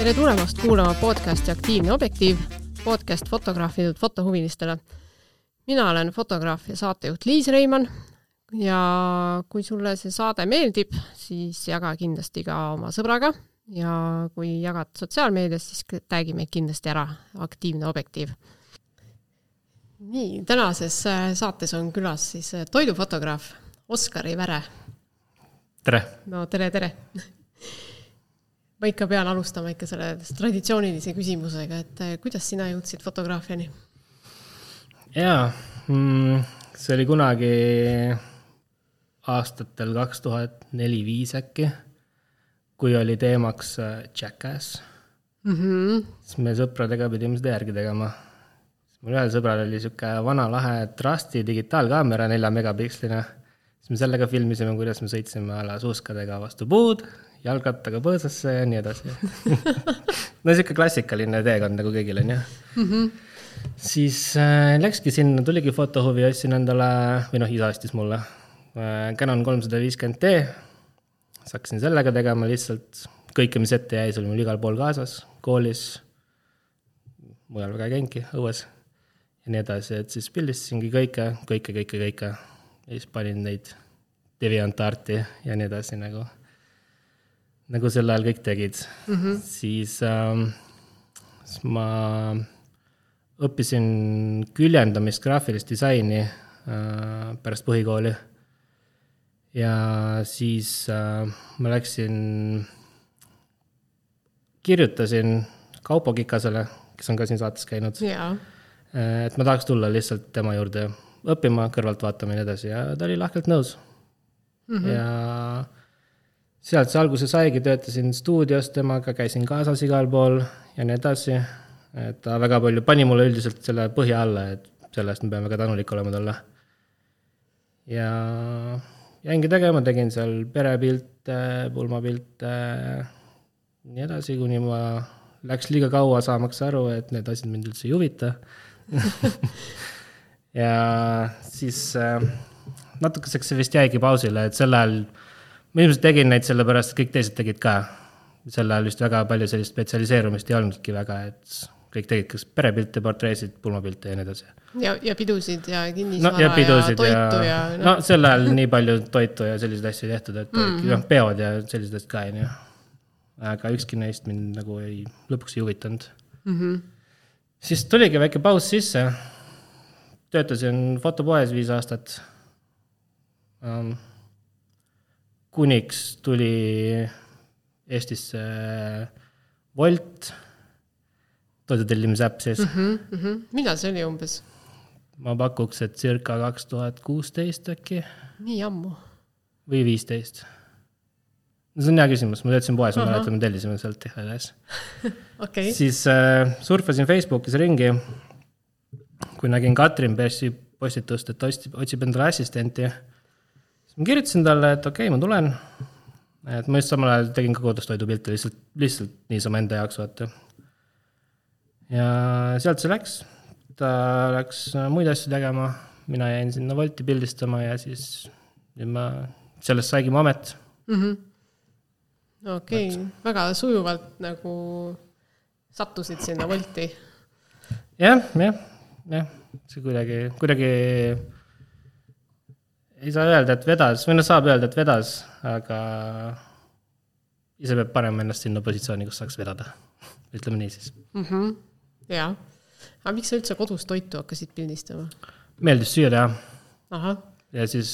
tere tulemast kuulama podcasti Aktiivne objektiiv, podcast fotograafidelt fotohuvilistele. mina olen fotograaf ja saatejuht Liis Reimann ja kui sulle see saade meeldib, siis jaga kindlasti ka oma sõbraga ja kui jagad sotsiaalmeedias, siis tag'i meid kindlasti ära, Aktiivne objektiiv. nii, tänases äh, saates on külas siis äh, toidufotograaf Oskari Väre. tere! no tere, tere! Ma ikka pean alustama ikka selle traditsioonilise küsimusega, et äh, kuidas sina jõudsid fotograafiani? jaa mm,, see oli kunagi aastatel kaks tuhat neli-viis äkki, kui oli teemaks äh, Jackass mm. -hmm. siis me sõpradega pidime seda järgi tegema. mul ühel sõbral oli sihuke vana lahe Trusti digitaalkaamera nelja megapiksline. siis me sellega filmisime, kuidas me sõitsime a la suuskadega vastu puud, jalgrattaga põõsasse ja nii edasi no sihuke klassikaline teekond nagu kõigil on ju mm. -hmm. siis äh, läkski sinna, tuligi fotohuvi, ostsin endale, või noh, isa ostis mulle Äh, Canon kolmsada viiskümmend D, siis hakkasin sellega tegema lihtsalt, kõike, mis ette jäi, see oli mul igal pool kaasas, koolis, mujal väga ei käinudki, õues ja nii edasi, et siis pildistasingi kõike, kõike, kõike, kõike ja siis panin neid DeviantArti ja nii edasi nagu, nagu sel ajal kõik tegid mm. -hmm. siis ähm, siis ma õppisin küljendamist, graafilist disaini äh, pärast põhikooli ja siis äh, ma läksin, kirjutasin Kaupo Kikasele, kes on ka siin saates käinud. Äh, et ma tahaks tulla lihtsalt tema juurde õppima, kõrvalt vaatama ja nii edasi ja ta oli lahkelt nõus mm. -hmm. ja sealt see alguse saigi, töötasin stuudios temaga, käisin kaasas igal pool ja nii edasi. et ta väga palju pani mulle üldiselt selle põhja alla, et selle eest me peame ka tänulik olema talle. ja jäingi tegema, tegin seal perepilte, pulmapilte, nii edasi, kuni ma läks liiga kaua saamaks aru, et need asjad mind üldse ei huvita ja siis äh, natukeseks see vist jäigi pausile, et sel ajal ma ilmselt tegin neid sellepärast, et kõik teised tegid ka. sel ajal vist väga palju sellist spetsialiseerumist ei olnudki väga, et kõik tegid kas perepilte, portreesid, pulmapilte ja nii edasi. ja, ja pidusid ja kinnisvara no, ja, ja toitu ja, ja no. no sel ajal nii palju toitu ja selliseid asju ei tehtud, et mm -hmm. noh, peod ja sellised asjad ka, onju. aga ükski neist mind nagu ei, lõpuks ei huvitanud mm. -hmm. siis tuligi väike paus sisse. töötasin fotopoes viis aastat um,. Kuniks tuli Eestisse Wolt toidutellimise äpp siis mm. -hmm, mm -hmm. millal see oli umbes? ma pakuks, et circa kaks tuhat kuusteist äkki. nii ammu? või viisteist. no see on hea küsimus, ma töötasin poes, ma mäletan, me tellisime sealt igatahes okay.. siis äh, surfasin Facebookis ringi, kui nägin Katrin Pessi postitust, et otsib, otsib endale assistenti. Ma kirjutasin talle, et okei okay,, ma tulen. et ma just samal ajal tegin ka kodustoidupilte lihtsalt, lihtsalt niisama enda jaoks, vaata ja sealt see läks, ta läks muid asju tegema, mina jäin sinna Wolti pildistama ja siis nüüd ma, sellest saigi mu amet mm -hmm.. okei okay., väga sujuvalt nagu sattusid sinna Wolti. jah, jah, jah, see kuidagi, kuidagi ei saa öelda, et vedas, või noh, saab öelda, et vedas, aga ise peab panema ennast sinna positsiooni, kus saaks vedada, ütleme nii siis. Mm. -hmm jaa, aga miks sa üldse kodus toitu hakkasid pildistama? meeldis süüa teha. ja siis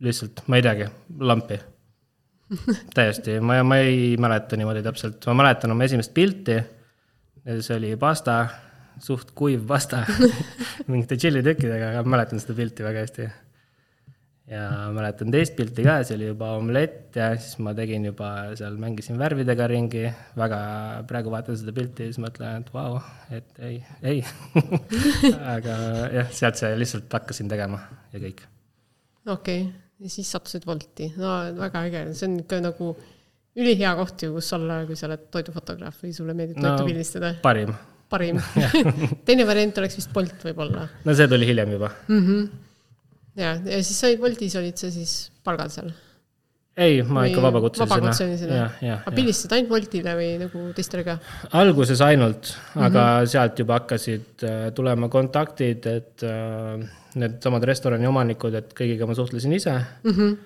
lihtsalt, ma ei teagi, lampi. Täiesti, ma, ma ei mäleta niimoodi täpselt, ma mäletan oma esimest pilti. see oli pasta, suht kuiv pasta. Mingite tšillitükkidega, aga ma mäletan seda pilti väga hästi ja mäletan teist pilti ka, see oli juba omelett ja siis ma tegin juba seal, mängisin värvidega ringi, väga, praegu vaatan seda pilti ja siis mõtlen, et vau, et ei, ei aga jah, sealt see lihtsalt hakkasin tegema ja kõik. okei okay., ja siis sattusid Wolti, no väga äge, see on ikka nagu ülihea koht ju, kus olla, kui sa oled toidufotograaf või sulle meeldib no, toitu pildistada. parim. parim teine variant oleks vist Bolt võib-olla. no see tuli hiljem juba mm. -hmm ja, ja siis sa olid Woltis, olid sa siis palgal seal? ei, ma ikka vabakutselisena. aga jah. pildistasid ainult Woltile või nagu teistele ka? alguses ainult, aga Mhm. sealt juba hakkasid äh, tulema kontaktid, et äh, needsamad restorani omanikud, et kõigiga ma suhtlesin ise mm. -hmm.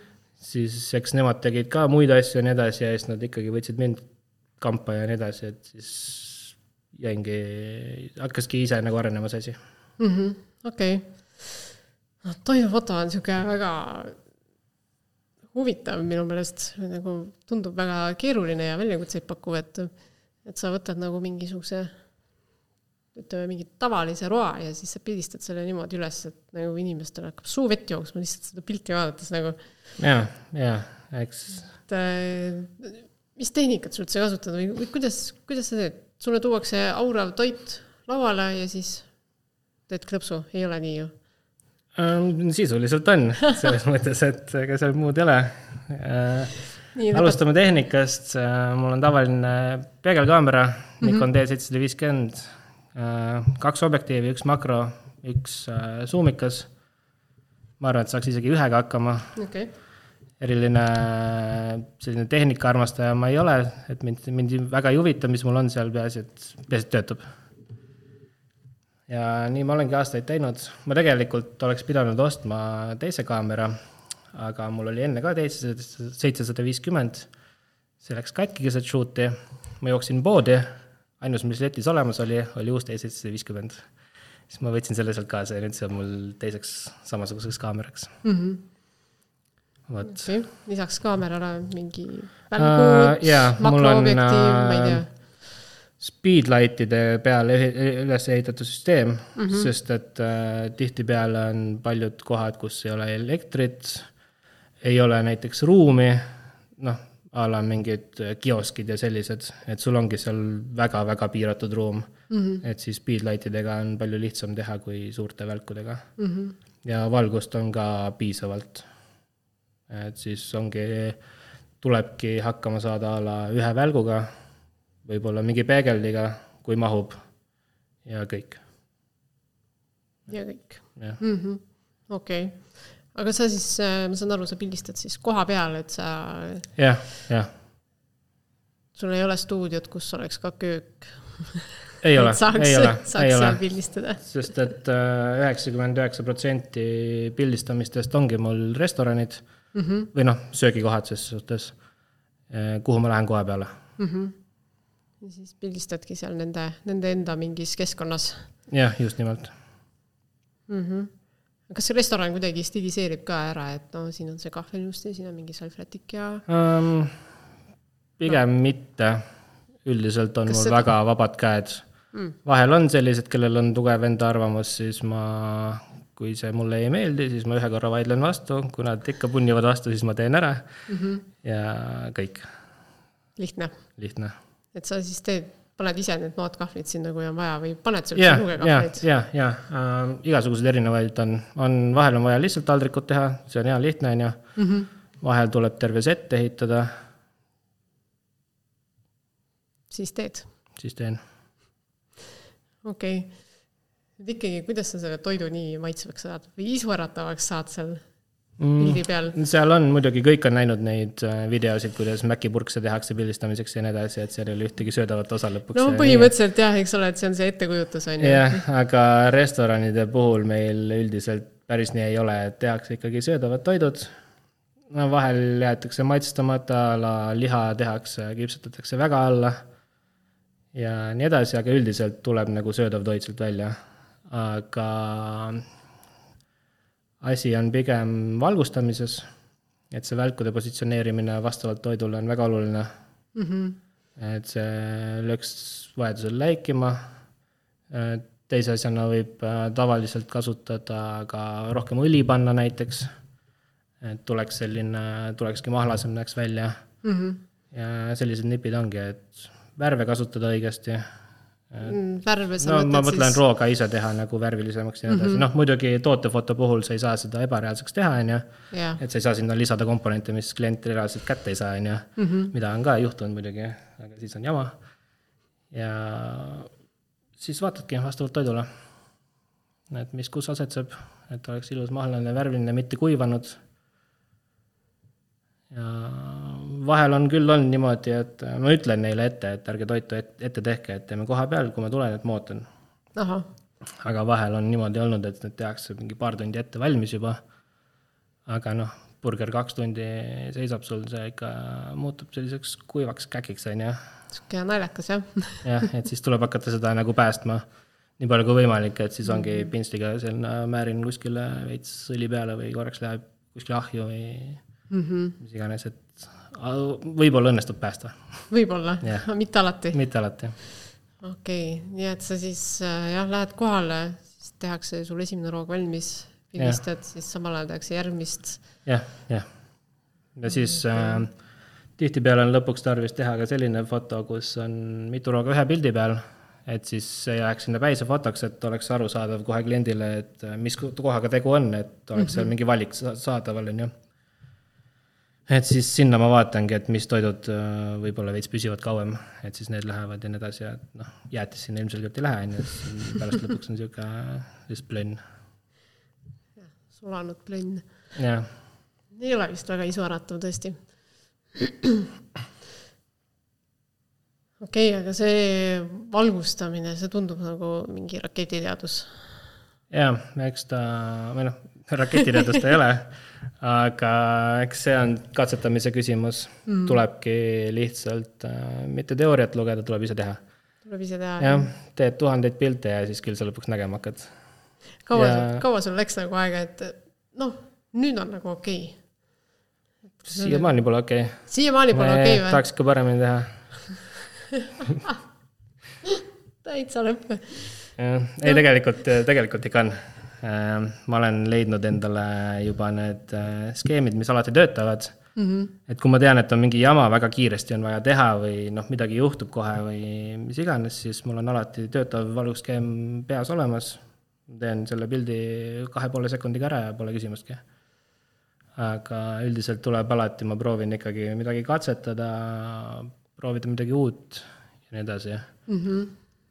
siis eks nemad tegid ka muid asju ja nii edasi ja siis nad ikkagi võtsid mind kampa ja nii edasi, et siis jäingi, hakkaski ise nagu arenema see asi. okei. noh, toidufoto on niisugune väga huvitav minu meelest, nagu tundub väga keeruline ja väljakutseid pakkuv, et et sa võtad nagu mingisuguse ütleme, mingi tavalise roa ja siis sa pildistad selle niimoodi üles, et nagu inimestel hakkab suu vett jooksma lihtsalt seda pilti vaadates nagu, ja, ja eks et äh, mis tehnikat sa üldse kasutad või, või kuidas, kuidas sa teed? sulle tuuakse aurav toit lauale ja siis teed klõpsu, ei ole nii ju? Ähm, sisuliselt on, selles mõttes, et ega seal muud ei ole äh,. alustame tehnikast, mul on tavaline peegelkaamera Nikon D seitsesada viiskümmend, kaks objektiivi, üks makro, üks äh, suumikas. ma arvan, et saaks isegi ühega hakkama, okei, eriline selline tehnikaarmastaja ma ei ole, et mind, mind väga ei huvita, mis mul on seal, peaasi, et, peaasi, et töötab. Ja nii ma olengi aastaid teinud, ma tegelikult oleks pidanud ostma teise kaamera, aga mul oli enne ka teise seitsesada viiskümmend, see läks katki keset shoot'i, ma jooksin poodi, ainus, mis letis olemas oli, oli uus D seitsesada viiskümmend. siis ma võtsin selle sealt kaasa ja nüüd see on mul teiseks samasuguseks kaameraks. vot. okei, lisaks kaamerale mingi Äh, välgud uh,, makroobjektiiv, ma ei tea. äh, Speedlightide peale ehi- üles ehitatud süsteem mm, -hmm. sest et äh, tihtipeale on paljud kohad, kus ei ole elektrit, ei ole näiteks ruumi, noh, a la mingid äh, kioskid ja sellised, et sul ongi seal väga-väga piiratud ruum mm. -hmm. et siis speedlightidega on palju lihtsam teha kui suurte välkudega mm. -hmm. ja valgust on ka piisavalt. et siis ongi, tulebki hakkama saada a la ühe välguga võib-olla mingi peegeldiga, kui mahub ja kõik, ja kõik, jah. okei. aga sa siis, ma saan aru, sa pildistad siis koha peal, et sa, jah, jah, sul ei ole stuudiot, kus oleks ka köök. ei ole, ei ole, ei ole sest et äh, üheksakümmend üheksa protsenti pildistamistest ongi mul restoranid mm -hmm. või noh, söögikohad ses suhtes, kuhu ma lähen koha peale. Ja siis pildistadki seal nende, nende enda mingis keskkonnas. jah, just nimelt. kas see restoran kuidagi stiliseerib ka ära, et no siin on see kahvliust ja siin on mingi salvrätik ja Um, pigem no. mitte, üldiselt on Kas mul seda- väga vabad käed mm.. vahel on sellised, kellel on tugev enda arvamus, siis ma, kui see mulle ei meeldi, siis ma ühe korra vaidlen vastu, kui nad ikka punnivad vastu, siis ma teen ära mm. -hmm. ja kõik, lihtne, lihtne. Et sa siis teed, paned ise need noad kahvlid sinna, kui on vaja või paned sa ja üldse, ja, lugekahvleid? ja, ja äh, igasuguseid erinevaid on, on, vahel on vaja lihtsalt taldrikut teha, see on hea lihtne, on ju. Mhm. vahel tuleb terve sett ehitada, siis teed, siis teen okei okay.. et ikkagi, kuidas sa selle toidu nii maitsvaks saad või isuäratavaks saad seal pildi peal? seal on muidugi, kõik on näinud neid äh, videosid, kuidas mäkipurkse tehakse pildistamiseks ja nii edasi, et seal ei ole ühtegi söödavat osa lõpuks. no põhimõtteliselt jah, eks ole, et see on see ettekujutus on ju. jah, aga restoranide puhul meil üldiselt päris nii ei ole, et tehakse ikkagi söödavad toidud. no vahel jäetakse maitstamata, a la liha tehakse, kriipsutatakse väga alla ja nii edasi, aga üldiselt tuleb nagu söödav toit sealt välja. aga asi on pigem valgustamises, et see välkude positsioneerimine vastavalt toidule on väga oluline mm. -hmm. et see lööks vajadusel läikima. teise asjana võib äh, tavaliselt kasutada ka rohkem õli panna näiteks. et tuleks selline, tulekski mahlasem näeks välja mm. -hmm. ja sellised nipid ongi, et värve kasutada õigesti värve sa no mõtled ma mõtlen siis, rooga ise teha nagu värvilisemaks ja nii edasi mm -hmm., noh muidugi tootefoto puhul sa ei saa seda ebareaalseks teha, on ju. et sa ei saa sinna lisada komponente, mis klient reaalselt kätte ei saa, on ju. mida on ka juhtunud muidugi, aga siis on jama. ja siis vaatadki vastavalt toidule. et mis kus asetseb, et oleks ilus mahlane, värviline, mitte kuivanud. ja vahel on küll olnud niimoodi, et ma ütlen neile ette, et ärge toitu et, ette tehke, et teeme koha peal, kui ma tulen, et ma ootan. aga vahel on niimoodi olnud, et need tehakse mingi paar tundi ette valmis juba. aga noh, burger kaks tundi seisab sul, see ikka muutub selliseks kuivaks käkiks, on ju. sihuke naljakas, jah. jah, et siis tuleb hakata seda nagu päästma nii palju kui võimalik, et siis ongi mhm. pintsliga sinna määrin kuskile veits õli peale või korraks läheb kuskile ahju või mm -hmm. mis iganes, et võib-olla õnnestub päästa. võib-olla yeah., mitte alati? mitte alati. okei okay., nii et sa siis äh, jah, lähed kohale, siis tehakse sul esimene roog valmis, pildistad yeah., siis samal ajal tehakse järgmist. jah, jah. ja siis okay. äh, tihtipeale on lõpuks tarvis teha ka selline foto, kus on mitu rooga ühe pildi peal et siis see jääks sinna päise fotoks, et oleks arusaadav kohe kliendile, et äh, mis kohaga tegu on, et oleks mm -hmm. seal mhm. mingi valik saadaval, on ju. Et siis sinna ma vaatangi, et mis toidud äh, võib-olla veits püsivad kauem, et siis need lähevad ja nii edasi ja noh, jäätis sinna ilmselgelt ei lähe, on ju, pärast lõpuks on niisugune lihtsalt plönn. jah, sulanud plönn. jah. ei ole vist väga isuäratav tõesti okei okay,, aga see valgustamine, see tundub nagu mingi raketiteadus. jaa, eks ta, või noh, raketiteadus ta ei ole, aga eks see on katsetamise küsimus mm.. tulebki lihtsalt äh, mitte teooriat lugeda, tuleb ise teha. tuleb ise teha. jah, teed tuhandeid pilte ja siis küll sa lõpuks nägema hakkad. kaua ja..., kaua sul läks nagu aega, et noh, nüüd on nagu okei okay.? siiamaani pole okei okay.. siiamaani pole okei okay, või? tahaks ikka paremini teha täitsa lõpp. jah, ei tegelikult, tegelikult ikka on. Äh, ma olen leidnud endale juba need äh, skeemid, mis alati töötavad mm. -hmm. et kui ma tean, et on mingi jama väga kiiresti on vaja teha või noh, midagi juhtub kohe või mis iganes, siis mul on alati töötav valuskeem peas olemas. teen selle pildi kahe poole sekundiga ära ja pole küsimustki aga üldiselt tuleb alati, ma proovin ikkagi midagi katsetada, proovida midagi uut ja nii edasi mm. -hmm.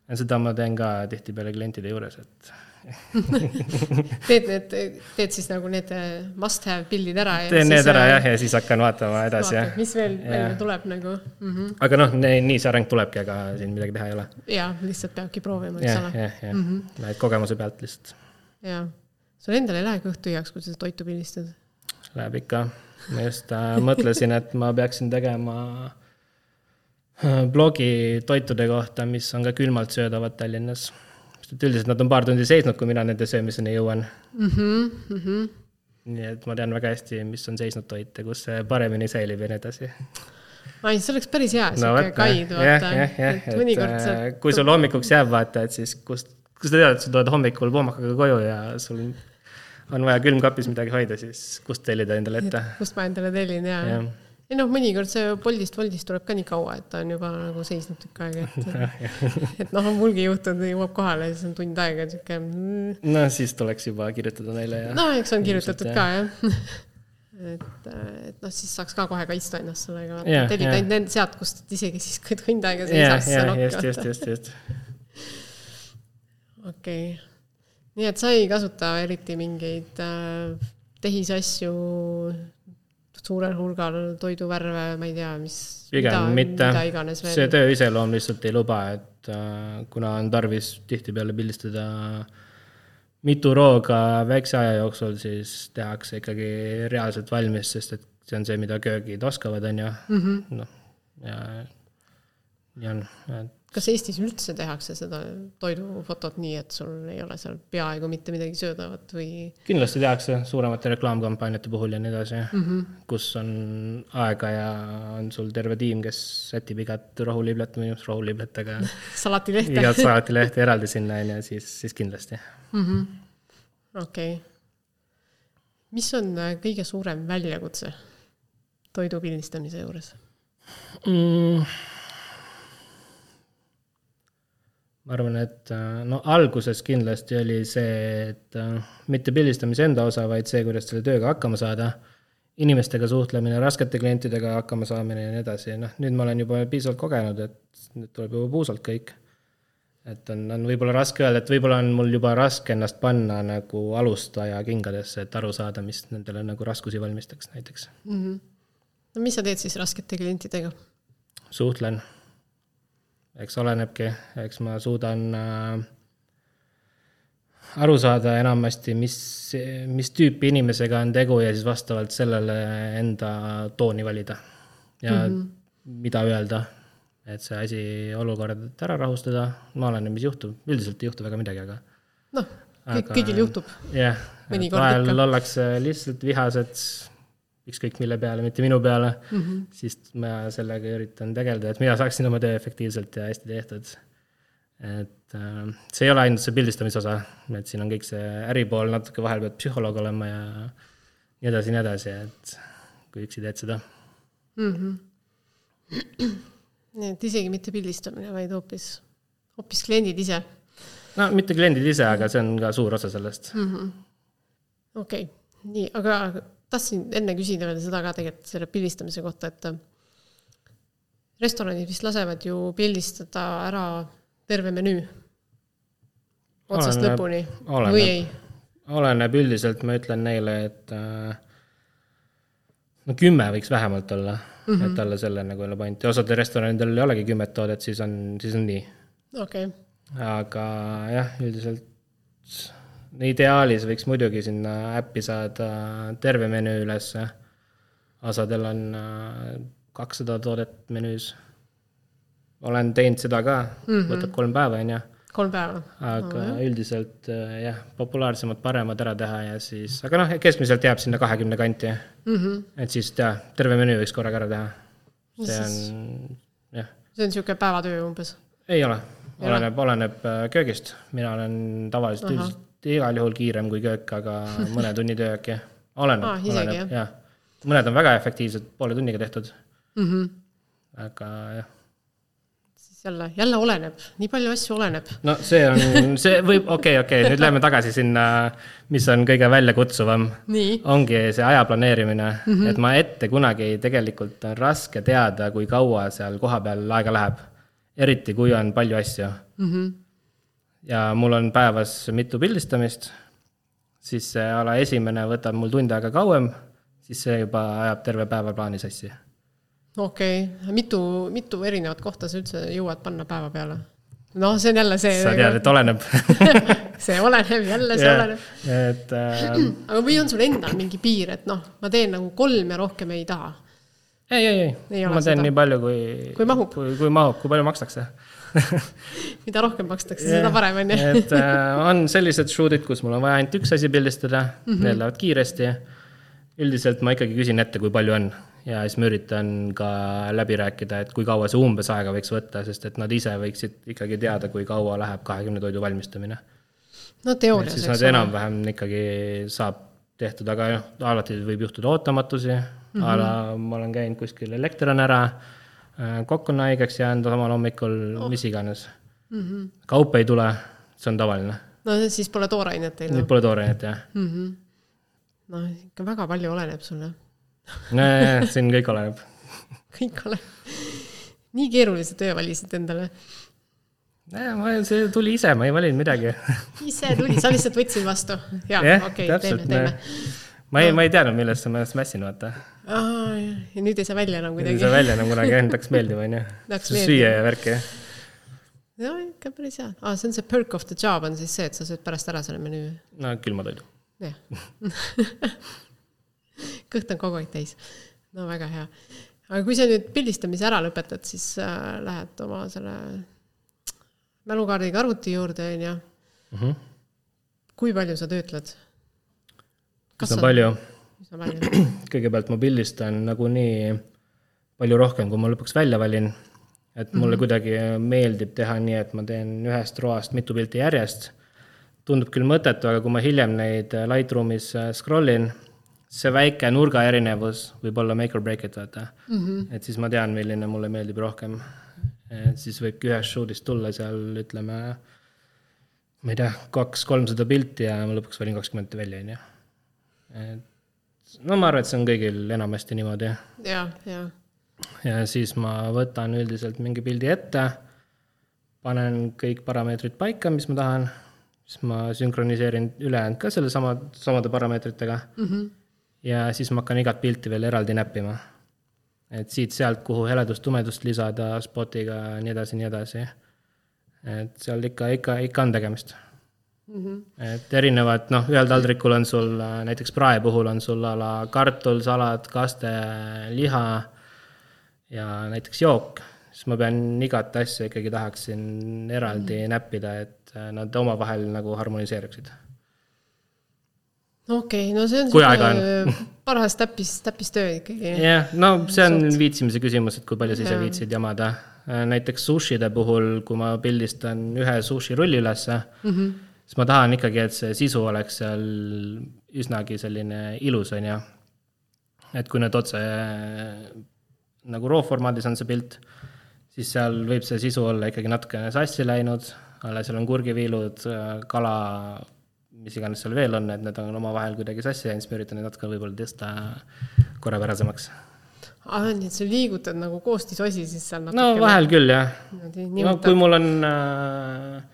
ja seda ma teen ka tihtipeale klientide juures, et teed need, teed siis nagu need äh, must have pildid ära ja teen need ära äh, jah, ja siis hakkan vaatama edasi, jah. mis veel, veel tuleb nagu mm. -hmm. aga noh, nii see areng tulebki, aga siin midagi teha ei ole. jaa, lihtsalt peabki proovima, eks ole. jah, jah, mhm. lähed kogemuse pealt lihtsalt. jaa. sul endal ei lähe kõht tühjaks, kui sa toitu pildistad? Läheb ikka. ma just äh, mõtlesin, et ma peaksin tegema blogi toitude kohta, mis on ka külmalt söödavad Tallinnas. Et üldiselt nad on paar tundi seisnud, kui mina nende söömiseni jõuan mm. -hmm, mm -hmm. nii et ma tean väga hästi, mis on seisnud toit ja kus see paremini säilib ja nii edasi. ai, see oleks päris hea, sihuke guide, vaata. et mõnikord sa. Äh, kui sul hommikuks jääb, vaata, et siis kust, kui sa tead, et sa tuled hommikul poomakaga koju ja sul on vaja külmkapis midagi hoida, siis kust tellida endale ette? kust ma endale tellin, jaa ja ei noh, mõnikord see Boltist, Woldist tuleb ka nii kaua, et ta on juba nagu seisnud tükk aega, et et noh, on mulgi juhtunud, jõuab kohale ja siis on tund aega sihuke mm.. no siis tuleks juba kirjutada neile ja. no eks on kirjutatud ka jah et, et noh, siis saaks ka kohe kaitsta ennast sellega, tellid ainult nende sealt, kust isegi siis, kui tund aega seisab, siis on okei. just, just, just, just. okei okay., nii et sa ei kasuta eriti mingeid äh, tehisasju suurel hulgal toiduvärve, ma ei tea, mis. pigem mida, mitte, see töö iseloom lihtsalt ei luba, et äh, kuna on tarvis tihtipeale pildistada mitu rooga väikse aja jooksul, siis tehakse ikkagi reaalselt valmis, sest et see on see, mida köögid oskavad, on ju, mhm. noh, ja nii on, et kas Eestis üldse tehakse seda toidufotot nii, et sul ei ole seal peaaegu mitte midagi söödavat või? kindlasti tehakse suuremate reklaamkampaaniate puhul ja nii edasi mm, -hmm. kus on aega ja on sul terve tiim, kes sätib igat rohuliiblet või rohuliiblet, aga salatilehte igat salatilehte eraldi sinna, on ju, siis, siis kindlasti -hmm.. okei mis on äh, kõige suurem väljakutse toidu pildistamise juures mm.? Ma arvan, et äh, no alguses kindlasti oli see, et äh, mitte pildistamise enda osa, vaid see, kuidas selle tööga hakkama saada. inimestega suhtlemine, raskete klientidega hakkama saamine ja nii edasi, noh, nüüd ma olen juba piisavalt kogenud, et nüüd tuleb juba puusalt kõik. et on, on võib-olla raske öelda, et võib-olla on mul juba raske ennast panna nagu alustaja kingadesse, et aru saada, mis nendele nagu raskusi valmistaks näiteks mm. -hmm no mis sa teed siis raskete klientidega? suhtlen. Eks olenebki, eks ma suudan äh, aru saada enamasti, mis, mis tüüpi inimesega on tegu ja siis vastavalt sellele enda tooni valida. ja mm -hmm. mida öelda, et see asi, olukord ära rahustada, ma olen, mis juhtub, üldiselt ei juhtu väga midagi, aga. noh, kõigil juhtub. jah, vahel ollakse lihtsalt vihased ükskõik mille peale, mitte minu peale mm, -hmm. siis ma sellega üritan tegeleda, et mina saaksin oma töö efektiivselt ja hästi tehtud et äh, see ei ole ainult see pildistamise osa, et siin on kõik see äripool, natuke vahel peab psühholoog olema ja nii edasi, nii edasi, et kui üksi teed seda mm. -hmm. nii et isegi mitte pildistamine, vaid hoopis, hoopis kliendid ise? no mitte kliendid ise, aga see on ka suur osa sellest -hmm.. okei nii, aga tahtsin enne küsida veel seda ka tegelikult selle pildistamise kohta, et restoranid vist lasevad ju pildistada ära terve menüü? otsast oleneb, lõpuni oleneb, või ei? oleneb, üldiselt ma ütlen neile, et äh, no kümme võiks vähemalt olla mm, -hmm. et olla selle nagu jälle point ja osadel restoranidel ei olegi kümmet toodet, siis on, siis on nii. okei okay.. aga jah, üldiselt ideaalis võiks muidugi sinna äppi saada terve menüü ülesse. osadel on äh, kakssada toodet menüüs olen teinud seda ka mm, -hmm. võtab kolm päeva, on ju. kolm päeva. aga oh, jah. üldiselt äh, jah, populaarsemad, paremad ära teha ja siis, aga noh, keskmiselt jääb sinna kahekümne kanti mm. -hmm. et siis jah, terve menüü võiks korraga ära teha. see on, jah. see on niisugune päevatöö umbes? ei ole, oleneb, oleneb äh, köögist, mina olen tavaliselt -huh. üldiselt igal juhul kiirem kui köök, aga mõne tunni töö äkki, oleneb ah,, oleneb, jah ja.. mõned on väga efektiivsed, poole tunniga tehtud mm. -hmm. aga jah jälle, jälle oleneb, nii palju asju oleneb. no see on, see võib, okei okay,, okei okay,, nüüd läheme tagasi sinna, mis on kõige väljakutsuvam. ongi see aja planeerimine mm, -hmm. et ma ette kunagi tegelikult on raske teada, kui kaua seal kohapeal aega läheb. eriti, kui on palju asju mm. -hmm. Ja mul on päevas mitu pildistamist, siis see ala esimene võtab mul tund aega kauem, siis see juba ajab terve päeva plaani sassi okei okay., mitu, mitu erinevat kohta sa üldse jõuad panna päeva peale? noh, see on jälle see. sa tead, et oleneb see oleneb, jälle see yeah, oleneb. et äh.... aga või on sul endal mingi piir, et noh, ma teen nagu kolm ja rohkem ei taha? ei, ei, ei, ei, ma teen seda. nii palju, kui. kui mahub. kui, kui mahub, kui palju makstakse mida rohkem makstakse yeah., seda parem on ju et äh, on sellised shoot'id, kus mul on vaja ainult üks asi pildistada mm, -hmm. need lähevad kiiresti. üldiselt ma ikkagi küsin ette, kui palju on ja siis ma üritan ka läbi rääkida, et kui kaua see umbes aega võiks võtta, sest et nad ise võiksid ikkagi teada, kui kaua läheb kahekümne toidu valmistamine. no teoorias, siis nad enam-vähem ikkagi saab tehtud, aga noh, alati võib juhtuda ootamatusi mm, -hmm. a la ma olen käinud kuskil, elekter on ära, kokk on haigeks jäänud omal hommikul oh., mis iganes mm. -hmm. kaup ei tule, see on tavaline. no siis pole toorainet teil? nüüd pole toorainet, jah mm. -hmm. no ikka väga palju oleneb sul, jah nojah, siin kõik oleneb. kõik oleneb. nii keerulise töö valisid endale? ma, see tuli ise, ma ei valinud midagi ise tuli, sa lihtsalt võtsid vastu? jah, okei teeme, teeme. ma ei no., ma ei teadnud, millest ennast mässin, vaata. Ja nüüd ei saa välja enam kuidagi. ei saa välja enam kunagi, ainult hakkas meeldima, onju. süüa ja värki. no ikka päris hea ah,. see on see perk of the job on siis see, et sa sööd pärast ära selle menüü. no külma toidu. jah kõht on kogu aeg täis. no väga hea. aga kui sa nüüd pildistamise ära lõpetad, siis äh, lähed oma selle mälukaardiga arvuti juurde, on ju. Mhm. kui palju sa töötled? üsna palju. kõigepealt ma pildistan nagunii palju rohkem, kui ma lõpuks välja valin. et mulle mm -hmm. kuidagi meeldib teha nii, et ma teen ühest roast mitu pilti järjest. tundub küll mõttetu, aga kui ma hiljem neid Lightroomis äh, scroll in see väike nurga erinevus võib olla make or break it, vaata mm. -hmm. et siis ma tean, milline mulle meeldib rohkem. et siis võibki ühest shoot'ist tulla seal, ütleme, ma ei tea, kaks-kolmsada pilti ja ma lõpuks valin kakskümmend välja, on ju. et no ma arvan, et see on kõigil enamasti niimoodi. ja, ja. ja siis ma võtan üldiselt mingi pildi ette, panen kõik parameetrid paika, mis ma tahan, siis ma sünkroniseerin ülejäänud ka selle sama, samade parameetritega mm. -hmm ja siis ma hakkan igat pilti veel eraldi näppima. et siit-sealt, kuhu heledust-tumedust lisada spotiga ja nii edasi, nii edasi. et seal ikka, ikka, ikka on tegemist mm. -hmm. et erinevad, noh, ühel taldrikul on sul näiteks prae puhul on sul a la kartul, salat, kaste, liha ja näiteks jook, siis ma pean igat asja ikkagi tahaksin eraldi mm -hmm. näppida, et nad omavahel nagu harmoniseeruksid okei okay,, no see on sihuke paras täppis, täppistöö ikkagi. jah, no see on Suht. viitsimise küsimus, et kui palju sa ise viitsid jamada. näiteks sushide puhul, kui ma pildistan ühe sushi rulli ülesse mm, -hmm. Siis ma tahan ikkagi, et see sisu oleks seal üsnagi selline ilus, on ju. et kui nüüd otse nagu RAW formaadis on see pilt, siis seal võib see sisu olla ikkagi natukene sassi läinud, alles seal on kurgiviilud, kala mis iganes seal veel on, et need on omavahel kuidagi sassi läinud, siis ma üritan neid natuke võib-olla tõsta korrapärasemaks. aa, ah, nii et sa liigutad nagu koostisosi siis seal natuke? no vahel küll, jah. no kui mul on äh,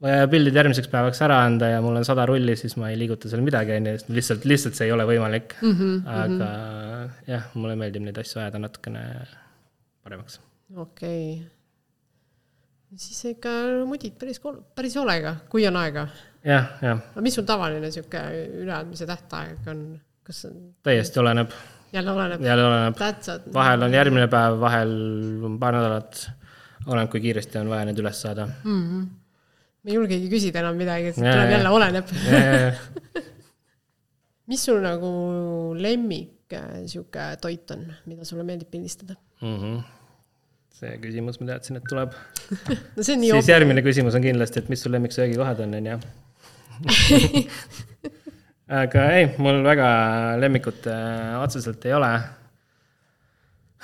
vaja pildid järgmiseks päevaks ära anda ja mul on sada rulli, siis ma ei liiguta seal midagi, on ju, sest lihtsalt, lihtsalt see ei ole võimalik mm. -hmm, aga mm -hmm. jah, mulle meeldib neid asju ajada natukene paremaks. okei okay siis ikka mudid päris, päris hoolega, kui on aega. jah, jah. aga mis sul tavaline sihuke üleandmise tähtaeg on, kas on? täiesti oleneb. jälle oleneb? jälle oleneb. vahel on järgmine päev, vahel on paar nädalat. oleneb, kui kiiresti on vaja need üles saada mm. -hmm. Ma ei julgegi küsida enam midagi, sest tuleb jälle oleneb mis sul nagu lemmik äh, sihuke toit on, mida sulle meeldib pildistada mm? -hmm see küsimus, ma teadsin, et tuleb no see on nii siis open. järgmine küsimus on kindlasti, et mis sul lemmiksöögikohad on, on ju. aga ei, mul väga lemmikut äh, otseselt ei ole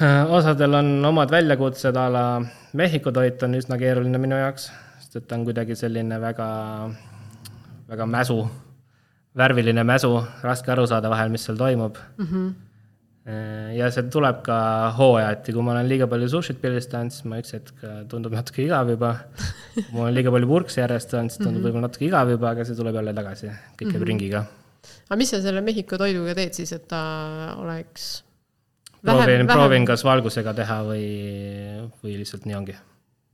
äh,. osadel on omad väljakutsed a la Mehhiko toit on üsna keeruline minu jaoks, sest et ta on kuidagi selline väga, väga mäsu, värviline mäsu, raske aru saada vahel, mis seal toimub mm. -hmm ja see tuleb ka hooajati, kui ma olen liiga palju sushit pildistanud, siis ma üks hetk äh, tundub natuke igav juba. kui ma olen liiga palju purkse järjest saanud, siis tundub mm -hmm. võib-olla natuke igav juba, aga see tuleb jälle tagasi, kõik käib mm -hmm. ringiga. aga mis sa selle Mehhiko toiduga teed siis, et ta oleks proovin, proovin kas valgusega teha või, või lihtsalt nii ongi.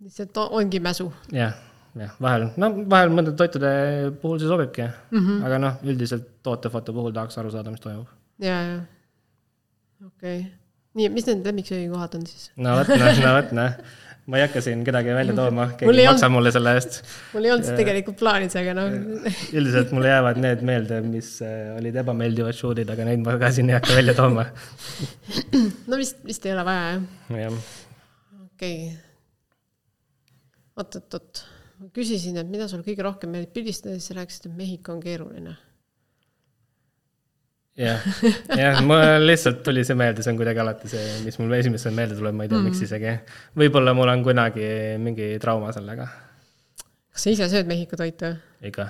Lihtsalt ongi mäsu? jah, jah, vahel, no vahel mõndade toitude puhul see sobibki mm, -hmm. aga noh, üldiselt tootefoto puhul tahaks aru saada, mis toimub. ja, ja okei okay., nii, mis need lemmiksöögikohad on siis? no vot, noh, no vot, noh. ma ei hakka siin kedagi välja tooma, keegi ei maksa olnud, mulle selle eest. mul ei olnud seda tegelikult plaanis, aga noh. üldiselt mulle jäävad need meelde, mis äh, olid ebameeldivad shoot'id, aga neid ma ka siin ei hakka välja tooma. no vist, vist ei ole vaja, jah. jah. okei okay.. Oot, oot, oot. ma küsisin, et mida sul kõige rohkem meeldib pildistada, siis rääkisid, et Mehhiko on keeruline jah, jah, mul lihtsalt tuli see meelde, see on kuidagi alati see, mis mul esimesena meelde tuleb, ma ei tea mm, miks isegi. võib-olla mul on kunagi mingi trauma sellega. kas sa ise sööd Mehhiko toitu? ikka.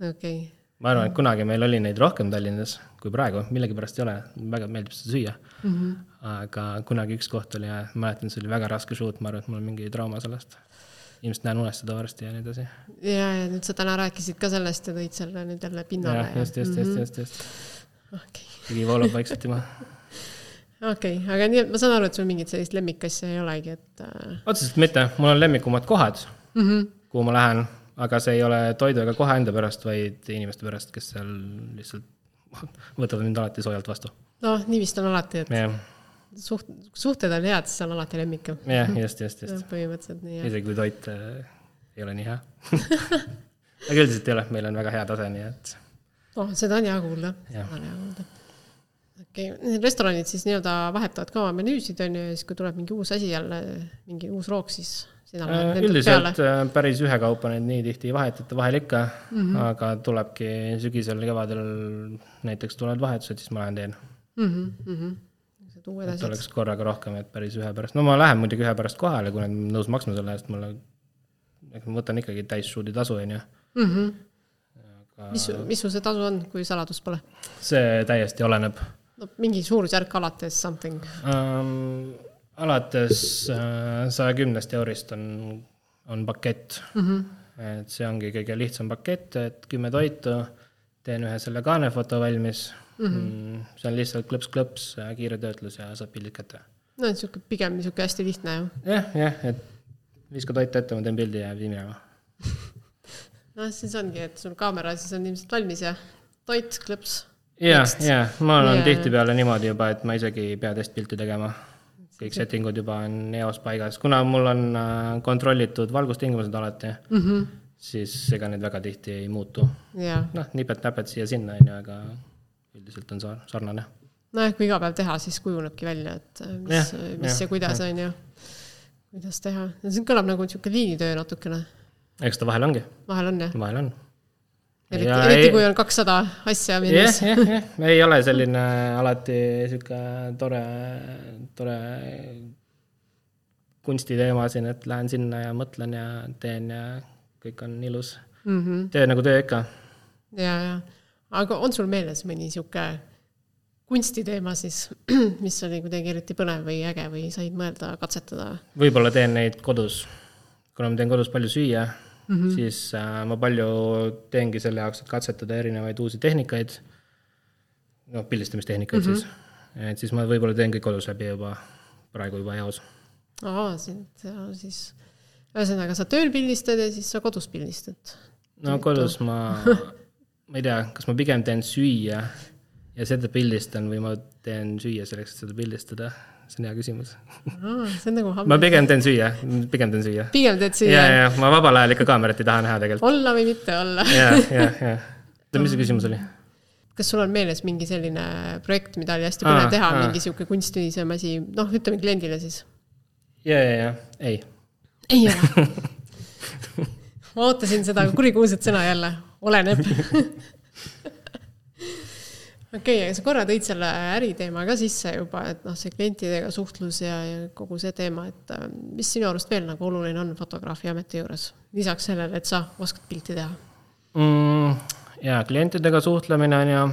okei okay. ma arvan, et kunagi meil oli neid rohkem Tallinnas kui praegu, millegipärast ei ole, väga meeldib seda süüa mm. -hmm. aga kunagi üks koht oli ja mäletan, see oli väga raske shoot, ma arvan, et mul on mingi trauma sellest ilmselt näen unestada varsti ja nii edasi. ja, ja nüüd sa täna rääkisid ka sellest ja tõid selle nüüd jälle pinnale. just, just, just, just, just okay.. higi voolab vaikselt juba. okei okay,, aga nii, et ma saan aru, et sul mingit sellist lemmikasja ei olegi, et äh.... otseselt mitte, mul on lemmikumad kohad mm, -hmm. kuhu ma lähen, aga see ei ole toidu ega koha enda pärast, vaid inimeste pärast, kes seal lihtsalt võtavad mind alati soojalt vastu. noh, nii vist on alati, et yeah. Suht-, suhted on head, siis on alati lemmik jah, just, just, just. põhimõtteliselt nii, jah. isegi kui toit äh, ei ole nii hea aga üldiselt ei ole, meil on väga hea tase, nii et oh, seda on hea kuulda, seda on hea kuulda. okei okay., restoranid siis nii-öelda vahetavad ka oma menüüsid, on ju, ja siis kui tuleb mingi uus asi jälle, mingi uus roog, siis sina lähed äh, üldiselt peale. Äh, päris ühekaupa neid nii tihti ei vahetata, vahel ikka mm, -hmm. aga tulebki sügisel, kevadel näiteks tulevad vahetused, siis ma lähen teen mm. -hmm. Et oleks korraga rohkem, et päris ühe pärast, no ma lähen muidugi ühe pärast kohale, kui nad nõus maksma selle eest, mulle, ma võtan ikkagi täis shoot'i tasu, on ju mhm aga mis, mis sul see tasu on, kui saladust pole? see täiesti oleneb. no mingi suurusjärk alates something um,? alates äh, saja kümnest eurist on, on pakett mm. -hmm. et see ongi kõige lihtsam pakett, et kümme toitu, teen ühe selle kaanefoto valmis. Mm. -hmm. see on lihtsalt klõps-klõps, kiire töötlus ja saab pildid kätte no niisugune pigem niisugune hästi lihtne ju. jah, jah, et viska toit ette, ma teen pildi ja viin minema. noh, siis ongi, et sul kaamera siis on ilmselt valmis ja toit, klõps. ja, ja ma olen yeah. tihtipeale niimoodi juba, et ma isegi ei pea testpilti tegema. kõik setting ud juba on eos paigas, kuna mul on äh, kontrollitud valgustingimused alati mm, -hmm. siis ega need väga tihti ei muutu noh, nipet-näpet siia-sinna, on ju, aga üldiselt on sarnane nojah, kui iga päev teha, siis kujunebki välja, et äh, mis, mis ja, ja kuidas, on ju. kuidas teha, see kõlab nagu niisugune liinitöö natukene. eks ta vahel ongi. vahel on, jah? vahel on. eriti, eriti ei, kui on kakssada asja minnes. jah, jah, jah, ei ole selline alati niisugune tore, tore kunstiteema siin, et lähen sinna ja mõtlen ja teen ja kõik on ilus mm. -hmm. töö nagu töö ikka. ja, ja, aga on sul meeles mõni niisugune kunstiteema siis, mis oli kuidagi eriti põnev või äge või said mõelda, katsetada? võib-olla teen neid kodus. kuna ma teen kodus palju süüa mm, -hmm. siis äh, ma palju teengi selle jaoks, et katsetada erinevaid uusi tehnikaid, noh, pildistamistehnika mm -hmm. siis. et siis ma võib-olla teen kõik kodus läbi juba, praegu juba eos. aa, siis, ühesõnaga sa tööl pildistad ja siis sa kodus pildistad? no kodus ma, ma ei tea, kas ma pigem teen süüa ja seda pildistan või ma teen süüa selleks, et seda pildistada? see on hea küsimus ah,. see on nagu ma pigem teen süüa, pigem teen süüa. pigem teed süüa? ja, ja ma vabal ajal ikka kaamerat ei taha näha tegelikult. olla või mitte olla ja, ja, ja. mis see küsimus oli? kas sul on meeles mingi selline projekt, mida oli hästi põnev teha, mingi sihuke kunstilisem asi, noh, ütleme kliendile siis? ja, ja, ja, ei. ei ole ma ootasin seda kurikuulsat sõna jälle, oleneb okei okay,, aga sa korra tõid selle äriteema ka sisse juba, et noh, see klientidega suhtlus ja, ja kogu see teema, et äh, mis sinu arust veel nagu oluline on fotograafi ameti juures, lisaks sellele, et sa oskad pilti teha mm,? jaa, klientidega suhtlemine on ju,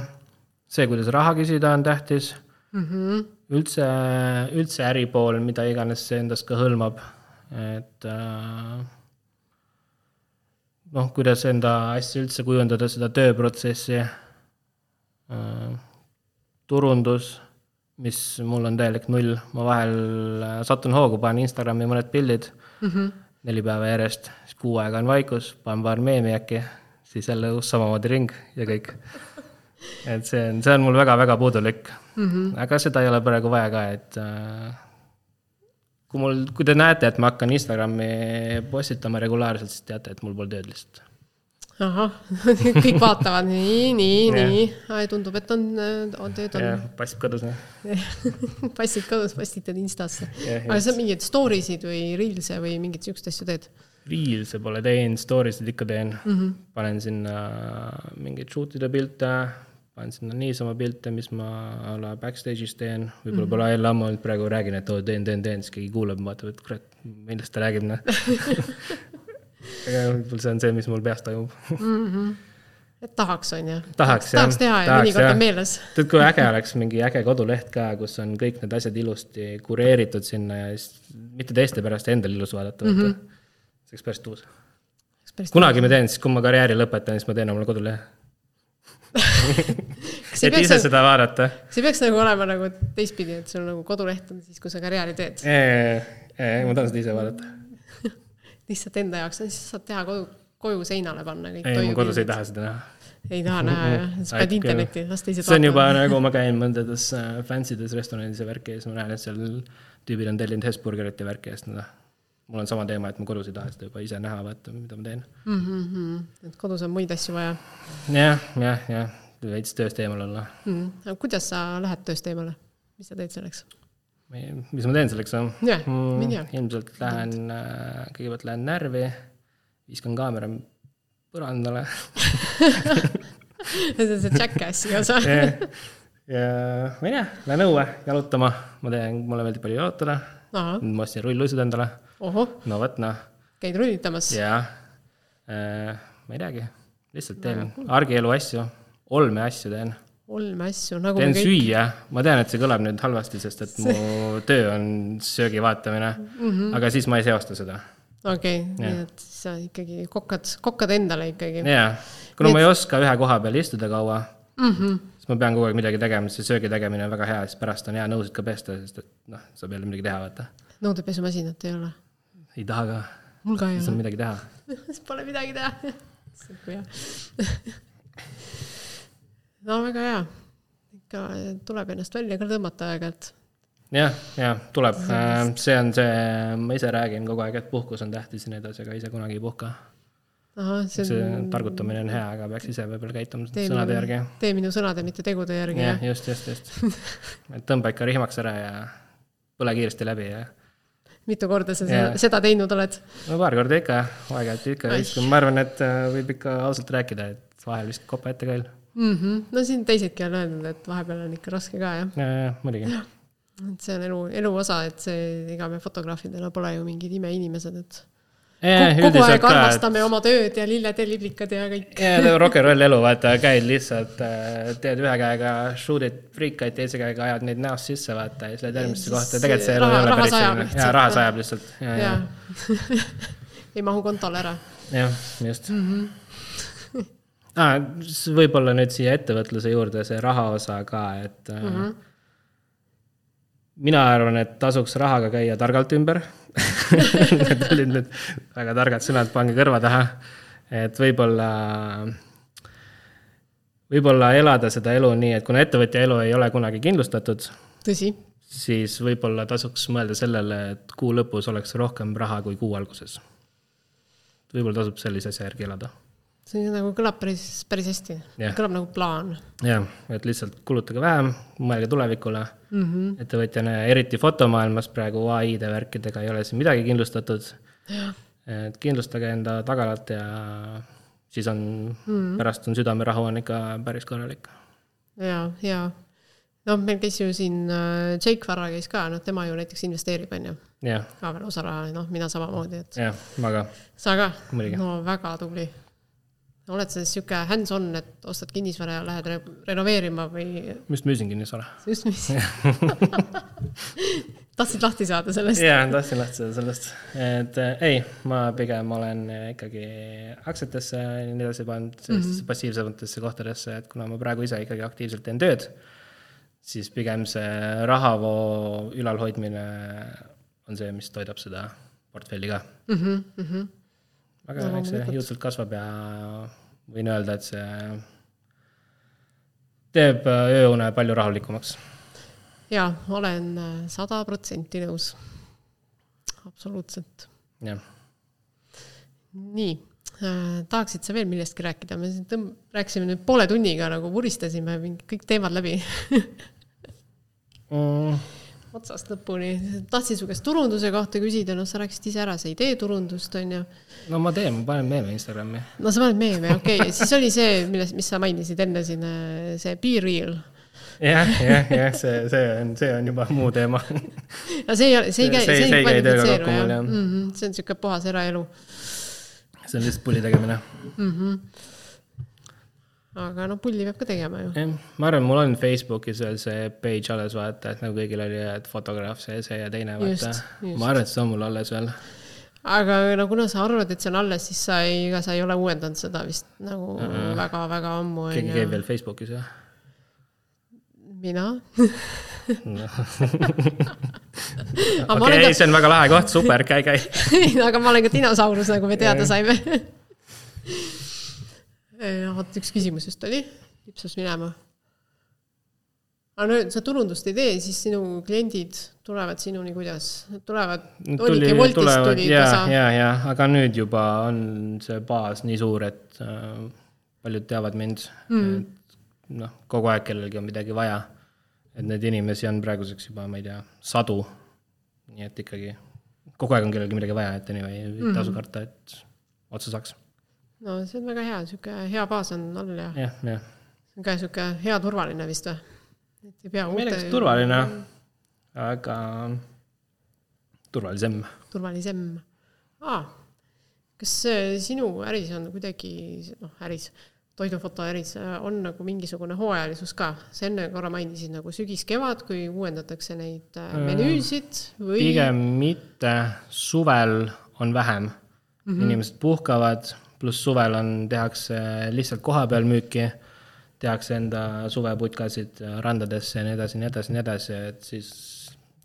see, kuidas raha küsida, on tähtis mm. -hmm. üldse, üldse äripool, mida iganes see endast ka hõlmab, et äh, noh, kuidas enda asja üldse kujundada, seda tööprotsessi Äh, turundus, mis mul on täielik null, ma vahel äh, satun hoogu, panen Instagrami mõned pildid mm, -hmm. neli päeva järjest, siis kuu aega on vaikus, panen paar meemi äkki, siis jälle samamoodi ring ja kõik. et see on, see on mul väga-väga puudulik mm. -hmm. aga seda ei ole praegu vaja ka, et äh, kui mul, kui te näete, et ma hakkan Instagrami postitama regulaarselt, siis teate, et mul pole tööd lihtsalt ahah, kõik vaatavad nii, nii, nii, tundub, et on, on tööd on. passib kodus, jah. passid kodus, postitad Instasse. aga sa mingeid story sid või reels'e või mingeid siukseid asju teed? Reels'e pole teinud, story sid ikka teen mm. -hmm. panen sinna mingeid shoot ide pilte, panen sinna niisama pilte, mis ma a la backstage'is teen, võib-olla mm -hmm. pole jälle ammu olnud, praegu räägin, et oo, teen, teen, teen, siis keegi kuulab, vaatab, et kurat, millest ta räägib, noh aga võib-olla see on see, mis mul peas toimub mm. -hmm et tahaks, on ju? tahaks, tahaks teha ja mõnikord on meeles. tead, kui äge oleks mingi äge koduleht ka, kus on kõik need asjad ilusti kureeritud sinna ja siis mitte teiste pärast, endal ilus vaadata mm. -hmm. see oleks päris tuus. kunagi ma teen, siis kui ma karjääri lõpetan, siis ma teen omale kodulehe et ise nagu, seda vaadata. see peaks nagu olema nagu teistpidi, et sul nagu koduleht on siis, kui sa karjääri teed. ma tahan seda ise vaadata lihtsalt enda jaoks, siis saad teha kodu, koju seinale panna kõik. ei, ma kodus ei taha seda näha. ei taha näha jah, sa pead internetti, las teised see on juba nagu ma käin mõndades äh, fancy des restoranides ja värki ja siis ma näen, et seal tüübid on tellinud Hesburgerit ja värki ja siis noh, mul on sama teema, et ma kodus ei taha seda juba ise näha, vaata, mida ma teen mm. -hmm. et kodus on muid asju vaja. jah, jah, jah, veits tööst eemal olla mm. -hmm. kuidas sa lähed tööst eemale, mis sa teed selleks? mis ma teen selleks, jah? Mm, ilmselt lähen, äh, kõigepealt lähen närvi, viskan kaamera põrandale see on see Jackassi osa ja ma ei tea, lähen õue jalutama, ma teen, mulle meeldib palju jalutada. Ma ostsin rullluisud endale. no vot noh. käid rullitamas? jah äh,, ma ei teagi, lihtsalt teen argielu asju, olme asju teen olme asju, nagu teen kõik... süüa, ma tean, et see kõlab nüüd halvasti, sest et see... mu töö on söögi vaatamine mm, -hmm. aga siis ma ei seosta seda. okei okay,, nii et sa ikkagi kokkad, kokkad endale ikkagi. jaa, kuna nii ma et... ei oska ühe koha peal istuda kaua mm, -hmm. Siis ma pean kogu aeg midagi tegema, see söögi tegemine on väga hea, siis pärast on hea nõusid ka pesta, sest et noh, saab jälle midagi teha, vaata. nõudepesumasinat ei ole? ei taha ka. mul ka ei ole. siis on midagi teha siis pole midagi teha kui hea no väga hea. ikka tuleb ennast välja ka tõmmata aeg-ajalt. jah, jah, tuleb, see on see, ma ise räägin kogu aeg, et puhkus on tähtis ja nii edasi, aga ise kunagi ei puhka Aha, see, see on... targutamine on hea, aga peaks ise võib-olla käituma sõnade järgi. tee minu sõnade, mitte tegude järgi. jah, just, just, just. et tõmba ikka rihmaks ära ja põle kiiresti läbi ja. mitu korda sa ja. seda teinud oled? no paar korda ikka, aeg-ajalt ikka viskan, ma arvan, et äh, võib ikka ausalt rääkida, et vahel vist kopa ette ka veel mm. -hmm. no siin teisedki on öelnud, et vahepeal on ikka raske ka, jah. ja, ja, muidugi. et see on elu, elu osa, et see, ega me fotograafidena pole ju mingid imeinimesed, et kogu aeg armastame oma tööd ja lilled ja liblikad ja kõik. jaa, rock n roll elu, vaata, käid lihtsalt, äh, teed ühe käega shoot'id friikaid, teise käega ajad neid näost sisse, vaata, ja siis lähed järgmisse kohta, tegelikult see elu ei ole päris selline. jaa, raha sajab lihtsalt. ei mahu kontole ära. jah, just mm. -hmm. ah, võib-olla nüüd siia ettevõtluse juurde see raha osa ka, et mm. -hmm. mina arvan, et tasuks rahaga käia targalt ümber Need olid nüüd väga targad sõnad, pange kõrva taha. et võib-olla, võib-olla elada seda elu nii, et kuna ettevõtja elu ei ole kunagi kindlustatud. tõsi. siis võib-olla tasuks mõelda sellele, et kuu lõpus oleks rohkem raha kui kuu alguses. võib-olla tasub sellise asja järgi elada see nagu kõlab päris, päris hästi yeah., kõlab nagu plaan. jah, et lihtsalt kulutage vähem, mõelge tulevikule mm -hmm. ettevõtjana ja eriti fotomaailmas praegu ai-de värkidega ei ole siin midagi kindlustatud. et kindlustage enda tagalat ja siis on mm, -hmm. pärast on südamerahu on ikka päris korralik. ja, ja noh, meil käis ju siin äh, Jake Varra käis ka, noh, tema ju näiteks investeerib, on ju. ka veel osa raha, noh, mina samamoodi, et. jah, ma ka. sa ka? no väga tubli oled sa siis sihuke hands-on, et ostad kinnisvara ja lähed re renoveerima või? ma just müüsin kinnisvara. just müüsin tahtsid lahti saada sellest? jaa, tahtsin lahti saada sellest, et äh, ei, ma pigem olen ikkagi aktsiatesse ja nii edasi pannud, mm -hmm. passiivsematesse kohtadesse, et kuna ma praegu ise ikkagi aktiivselt teen tööd, siis pigem see rahavoo ülalhoidmine on see, mis toidab seda portfelli ka mm. -hmm, mm -hmm aga no, eks see jõudsalt kasvab ja võin öelda, et see teeb äh, ööune palju rahulikumaks. jaa, olen äh, sada protsenti nõus. absoluutselt. jah. nii äh,, tahaksid sa veel millestki rääkida, me siin tõmb-, rääkisime nüüd poole tunniga nagu vuristasime kõik teemad läbi mm otsast lõpuni. tahtsin su käest turunduse kohta küsida, noh, sa rääkisid ise ära, sa ei tee turundust, on ju. no ma teen, ma panen meeme Instagrami. no sa paned meeme, okei okay., siis oli see, milles, mis sa mainisid enne siin, see Be Real. jah, jah, jah, see, see on, see on juba muu teema. no see ei ole, see ei käi, see ei kvalifitseeru jah mm, -hmm, see on niisugune puhas eraelu. see on lihtsalt pulli tegemine mm. -hmm aga noh, pulli peab ka tegema ju. jah, ma arvan, mul on Facebookis veel see page alles vaata, et nagu kõigil oli, et fotograaf see, see ja teine vaata. ma arvan, et see on mul alles veel. aga no kuna sa arvad, et see on alles, siis sa ei, ega sa ei ole uuendanud seda vist nagu väga-väga uh -uh. ammu. keegi käib veel Facebookis või? mina okei, see on väga lahe koht, super, käi, käi aga ma olen ka dinosaurus, nagu me teada saime vot üks küsimus just oli, lipsas minema. aga no sa turundust ei tee, siis sinu kliendid tulevad sinuni kuidas? tulevad, olidki Woltist tulid ja, ja, ja, aga nüüd juba on see baas nii suur, et äh, paljud teavad mind mm., noh, kogu aeg kellelgi on midagi vaja. et neid inimesi on praeguseks juba, ma ei tea, sadu. nii et ikkagi kogu aeg on kellelgi midagi vaja, et anyway, ei mm. tasu karta, et otsa saaks no see on väga hea, sihuke hea baas on all ja. jah. see on ka sihuke hea turvaline vist või? et ei pea uute. turvaline, aga turvalisem. turvalisem ah,. kas sinu äris on kuidagi, noh, äris, toidufotoäris on nagu mingisugune hooajalisus ka? sa enne korra mainisid nagu sügis-kevad, kui uuendatakse neid äh, menüüsid või? pigem mitte, suvel on vähem mm. -hmm. inimesed puhkavad pluss suvel on, tehakse lihtsalt kohapeal müüki, tehakse enda suveputkasid randadesse ja nii edasi, nii edasi, nii edasi, et siis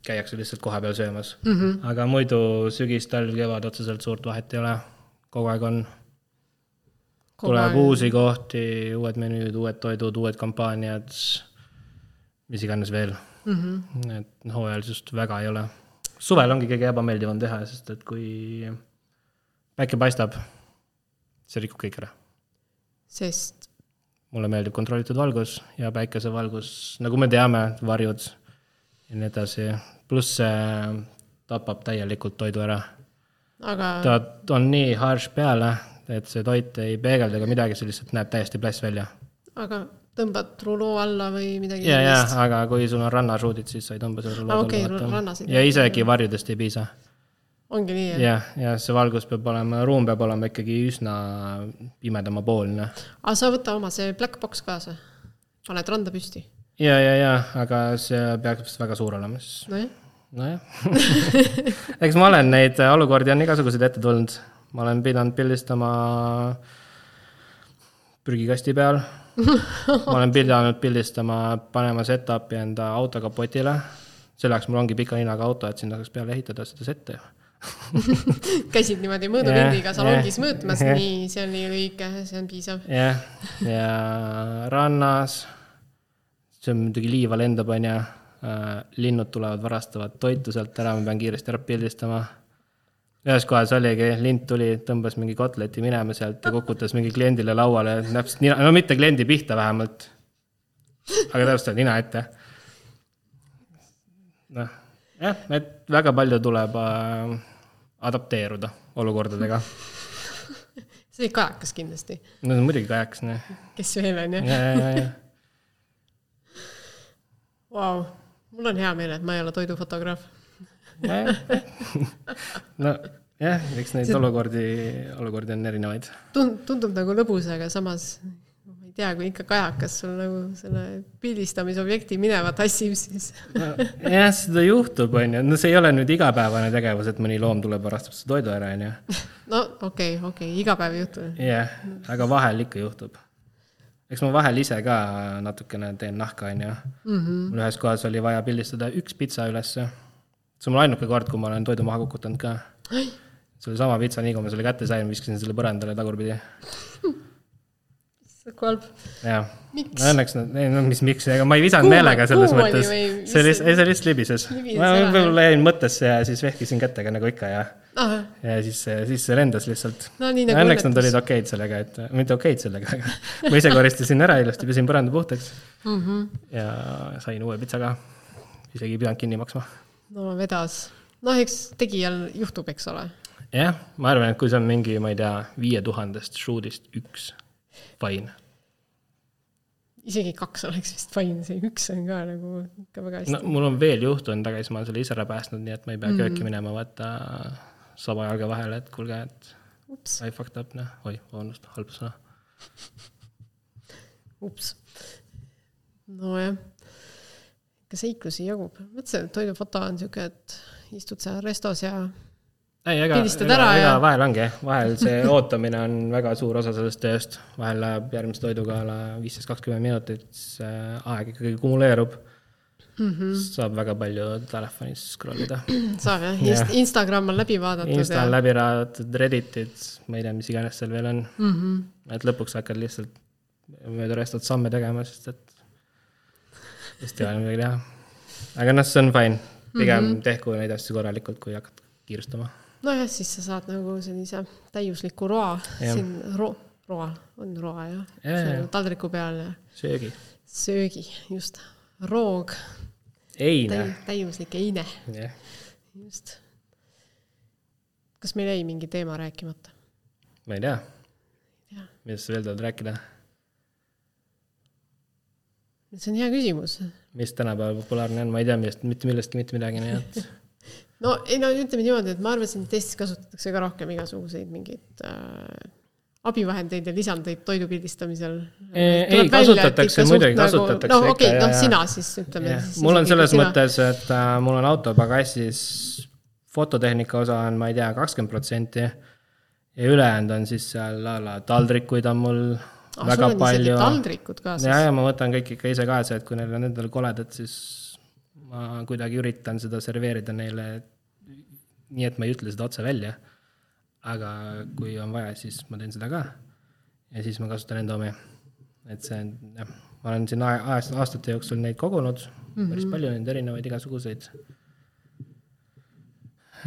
käiakse lihtsalt kohapeal söömas mm. -hmm. aga muidu sügis, talv, kevad otseselt suurt vahet ei ole, kogu aeg on. tuleb aeg. uusi kohti, uued menüüd, uued toidud, uued kampaaniad, mis iganes veel mm. -hmm. et hooajalisust väga ei ole. suvel ongi kõige ebameeldivam teha, sest et kui päike paistab, see rikub kõik ära. sest? mulle meeldib kontrollitud valgus ja päikesevalgus, nagu me teame, varjud ja nii edasi, pluss see tapab täielikult toidu ära aga. ta on nii harš peale, et see toit ei peegelda ega midagi, see lihtsalt näeb täiesti plass välja. aga tõmbad ruloo alla või midagi ja, ja, aga kui sul on rannasruudid, siis sa ei tõmba seda ruloo okay, alla. ja isegi varjudest ei piisa. Ongi nii, jah? jah, ja see valgus peab olema, ruum peab olema ikkagi üsna pimedamapoolne. aga sa võta oma see black box kaasa, paned randa püsti ja, ja, ja, aga see peaks väga suur olema siis. nojah. nojah eks ma olen neid olukordi on igasuguseid ette tulnud, ma olen pidanud pildistama prügikasti peal ma olen pidanud pildistama, panema setup'i enda auto kapotile. selleks mul ongi pika ninaga auto, et sinna saaks peale ehitada seda setti käisid niimoodi mõõdulindiga salongis mõõtmas, nii, see on nii lühike, see on piisav. jah, ja rannas see on muidugi liiva lendab, on ju, äh, linnud tulevad, varastavad toitu sealt ära, ma pean kiiresti ära pildistama. ühes kohas oligi, lind tuli, tõmbas mingi kotleti minema sealt ja kukutas mingi kliendile lauale, täpselt nina, no mitte kliendi pihta vähemalt, aga täpselt nina ette. noh, jah, et väga palju tuleb äh, adapteeruda olukordadega see oli kajakas kindlasti. no muidugi kajakas, noh. kes veel on ju. ja, ja, ja Vau, mul on hea meel, et ma ei ole toidufotograaf no jah, eks neid see... olukordi, olukordi on erinevaid. Tund-, tundub nagu lõbus, aga samas tea, kui ikka kajakas sul nagu selle pildistamisobjekti minema tassib, siis no, jah, seda juhtub, on ju, no see ei ole nüüd igapäevane tegevus, et mõni loom tuleb, varastab su toidu ära, on ju. no okei okay,, okei okay,, iga päev ei juhtu. jah, aga vahel ikka juhtub eks ma vahel ise ka natukene teen nahka, on ju. Mhm. mul ühes kohas oli vaja pildistada üks pitsa ülesse. see on mul ainuke kord, kui ma olen toidu maha kukutanud ka. see oli sama pitsa, nii kui ma selle kätte sain, viskasin selle põrandale tagurpidi halb. jah, õnneks nad, ei no mis, miks, ega ma ei visanud meelega selles mõttes. see oli, ei see lihtsalt libises. ma võib-olla jäin mõttesse ja siis vehkisin kätega nagu ikka ja ja siis, siis see lendas lihtsalt no,. Nagu õnneks nad olid okeid sellega, et, mitte okeid sellega, aga ma ise koristasin ära ilusti, pesin põranda puhtaks mm. -hmm. ja sain uue pitsa ka. isegi ei pidanud kinni maksma. no vedas. noh, eks tegijal juhtub, eks ole. jah, ma arvan, et kui see on mingi, ma ei tea, viie tuhandest shoot'ist üks, fine isegi kaks oleks vist fine, see üks on ka nagu ikka väga hästi. no mul on veel juhtunud, aga siis ma olen selle ise ära päästnud, nii et ma ei pea mm -hmm. kööki minema, vaata saba jalge vahele, et kuulge, et Ups. I fucked up, noh, oi, vabandust, halb sõna. ups. nojah, ikka seiklusi jagub. mõtlesin, et toidufoto on sihuke, et istud seal restos ja ei, ega, ega, ega ja... vahel ongi, vahel see ootamine on väga suur osa sellest tööst, vahel läheb järgmise toiduga viisteist, kakskümmend minutit, see aeg ikkagi kumuleerub mm. -hmm. saab väga palju telefonis scroll ida. saab jah ja., Instagram on läbi vaadatud. Insta ja... on läbi vaadatud, Redditit, ma ei tea, mis iganes seal veel on mm. -hmm. et lõpuks hakkad lihtsalt mööda restot samme tegema, sest et, sest ei ole midagi teha. aga noh, see on fine, pigem mm -hmm. tehku neid asju korralikult, kui hakata kiirustama. Nojah, siis sa saad nagu sellise täiusliku roa ja. siin, ro-, roa, on roa jah ja, ja. taldriku peal ja. söögi. söögi, just, roog eine Täi,. täiuslik eine just. kas meil jäi mingi teema rääkimata? ma ei tea. millest sa veel tahad rääkida? see on hea küsimus. mis tänapäeval populaarne on, ma ei tea millest, mitte millestki mitte midagi, nii et no ei no ütleme niimoodi, et ma arvasin, et Eestis kasutatakse ka rohkem igasuguseid mingeid äh, abivahendeid ja lisandeid toidu pildistamisel? ei, kasutatakse, muidugi nagu, kasutatakse no, okei okay,, noh, sina siis ütleme. mul on selles sina. mõttes, et äh, mul on auto pagassis, fototehnika osa on, ma ei tea, kakskümmend protsenti ja ülejäänud on siis seal a la taldrikuid on mul ah, väga palju. taldrikud kaasas? ja, ja ma võtan kõik ikka ise kaasa, et kui neil on endal koledad, siis ma kuidagi üritan seda serveerida neile nii, et ma ei ütle seda otse välja. aga kui on vaja, siis ma teen seda ka. ja siis ma kasutan enda omi. et see on, jah, ma olen siin aast-, aastate jooksul neid kogunud mm, -hmm. päris palju neid erinevaid igasuguseid.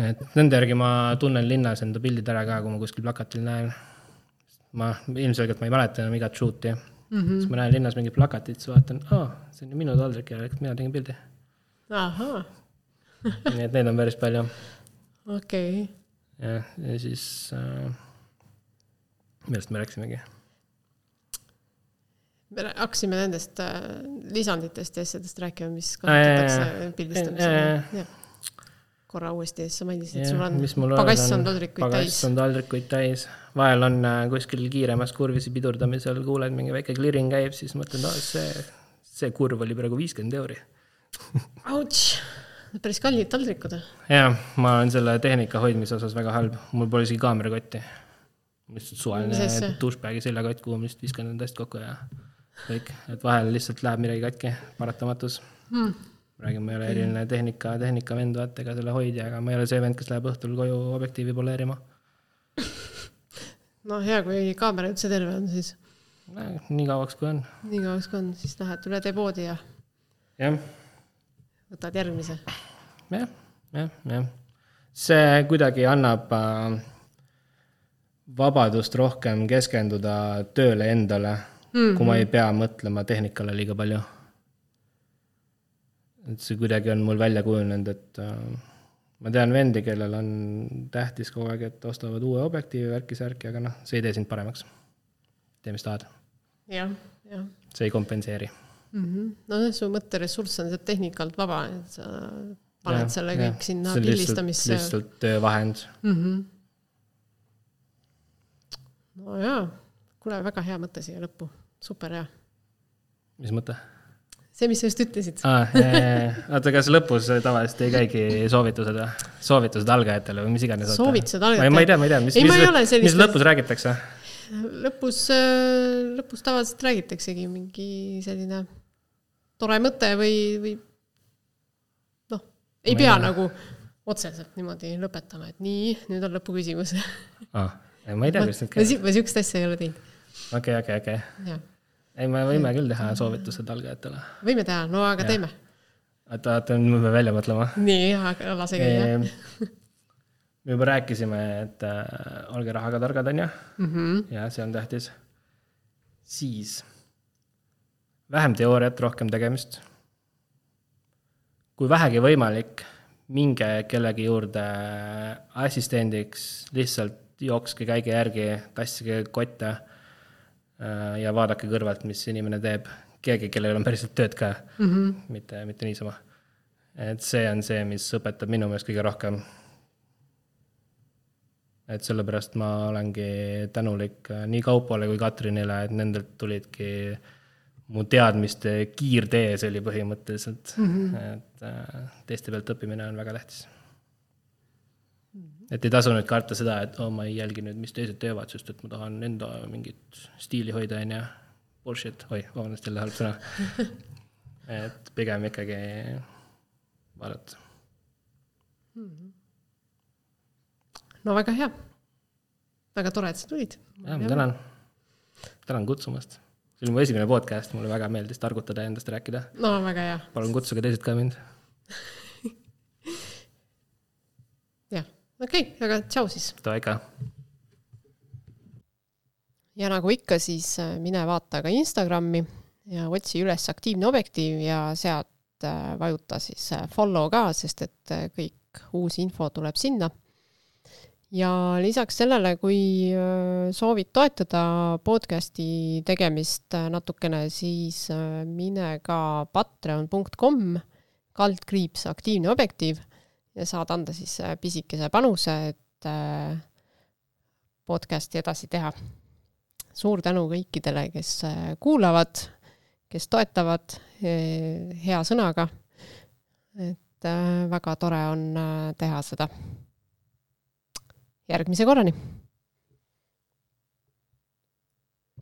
et nende järgi ma tunnen linnas enda pildid ära ka, kui ma kuskil plakatil näen ma ilmselgelt ma ei mäleta enam igat shoot'i mm. -hmm. siis ma näen linnas mingit plakatit, siis vaatan, aa, see on ju minu taldrik, järelikult mina tegin pildi. nii et neid on päris palju. okei okay.. jah, ja siis äh,, millest me rääkisimegi? me hakkasime nendest äh, lisanditest ja asjadest rääkima, mis kasutatakse pildistamisel korra uuesti ja siis sa mainisid, et sul on pagass on taldrikuid täis. pagass on taldrikuid täis, vahel on äh, kuskil kiiremas kurvisi pidurdamisel, kuuled, mingi väike clearing käib, siis mõtled, see, see kurv oli praegu viiskümmend euri. Ouch, päris kallid taldrikud. jah, ma olen selle tehnika hoidmise osas väga halb, mul pole isegi kaamerakotti. lihtsalt suvaline douchebag'i seljakott, kuhu ma lihtsalt viskan endast kokku ja kõik, et vahel lihtsalt läheb midagi katki, paratamatus hmm räägin, ma ei ole eriline tehnika, tehnikavend, vaata, ega selle hoidja, aga ma ei ole see vend, kes läheb õhtul koju objektiivi poleerima. no hea, kui kaamera üldse terve on, siis. nii kauaks, kui on. nii kauaks, kui on, siis lähed üle tee poodi ja. jah. Võtad järgmise ja,. jah, jah, jah. see kuidagi annab äh, vabadust rohkem keskenduda tööle endale mm, -hmm. kui ma ei pea mõtlema tehnikale liiga palju et see kuidagi on mul välja kujunenud, et äh, ma tean vendi, kellel on tähtis kogu aeg, et ostavad uue objektiivi, värki-särki, aga noh, see ei tee sind paremaks. tee, mis tahad. jah, jah. see ei kompenseeri mm. -hmm. no su mõtteressurss on sealt tehnikalt vaba, et sa paned ja, selle kõik ja. sinna pildistamisse. lihtsalt töövahend mm. -hmm. no jaa, kuule, väga hea mõte siia lõppu, super hea. mis mõte? see, mis sa just ütlesid ah,. oota, kas lõpus tavaliselt ei käigi soovitused või? soovitused algajatele või mis iganes? soovitused algajatele? ma ei tea, ma ei tea, mis, mis, mis lõpus räägitakse? lõpus, äh, lõpus tavaliselt räägitaksegi mingi selline tore mõte või, või noh, ei pea ei nagu otseselt niimoodi lõpetama, et nii, nüüd on lõpuküsimus ah,. ma ei tea, kuidas need käivad. ma siukest asja ei ole teinud. okei, okei, okei ei, me võime küll teha soovitused algajatele. võime teha, no aga ja. teeme. oota, oota, nüüd me peame välja mõtlema. nii, aga lase käia me juba rääkisime, et äh, olge rahaga targad, on ju. -hmm. ja see on tähtis. siis vähem teooriat, rohkem tegemist. kui vähegi võimalik, minge kellegi juurde assistendiks, lihtsalt jookske, käige järgi, tassige kotte Äh, ja vaadake kõrvalt, mis inimene teeb, keegi, kellel on päriselt tööd ka mm, -hmm. mitte, mitte niisama. et see on see, mis õpetab minu meelest kõige rohkem. et sellepärast ma olengi tänulik äh, nii Kaupole kui Katrinile, et nendelt tulidki mu teadmiste kiirtee, see oli põhimõtteliselt mm, -hmm. et äh, teiste pealt õppimine on väga tähtis et ei tasu nüüd karta seda, et oh, ma ei jälgi nüüd, mis teised teevad, sest et ma tahan enda mingit stiili hoida, on ju. Bullshit, oi, vabandust, jälle halb sõna. et pigem ikkagi vaadata. no väga hea. väga tore, et sa tulid. tänan. tänan kutsumast. See oli mu esimene podcast, mulle väga meeldis targutada ja endast rääkida. no väga hea. palun kutsuge teised ka mind okei okay,, aga tšau siis. Davai ka. ja nagu ikka, siis äh, mine vaata ka Instagrami ja otsi üles aktiivne objektiiv ja sealt äh, vajuta siis äh, follow ka, sest et kõik uus info tuleb sinna. Ja lisaks sellele, kui soovid toetada podcasti tegemist natukene, siis mine ka patreon.com kaldkriips aktiivne objektiiv ja saad anda siis äh, pisikese panuse, et äh, podcast'i edasi teha. suur tänu kõikidele, kes äh, kuulavad, kes toetavad hea sõnaga. et väga tore on teha seda. Järgmise korrani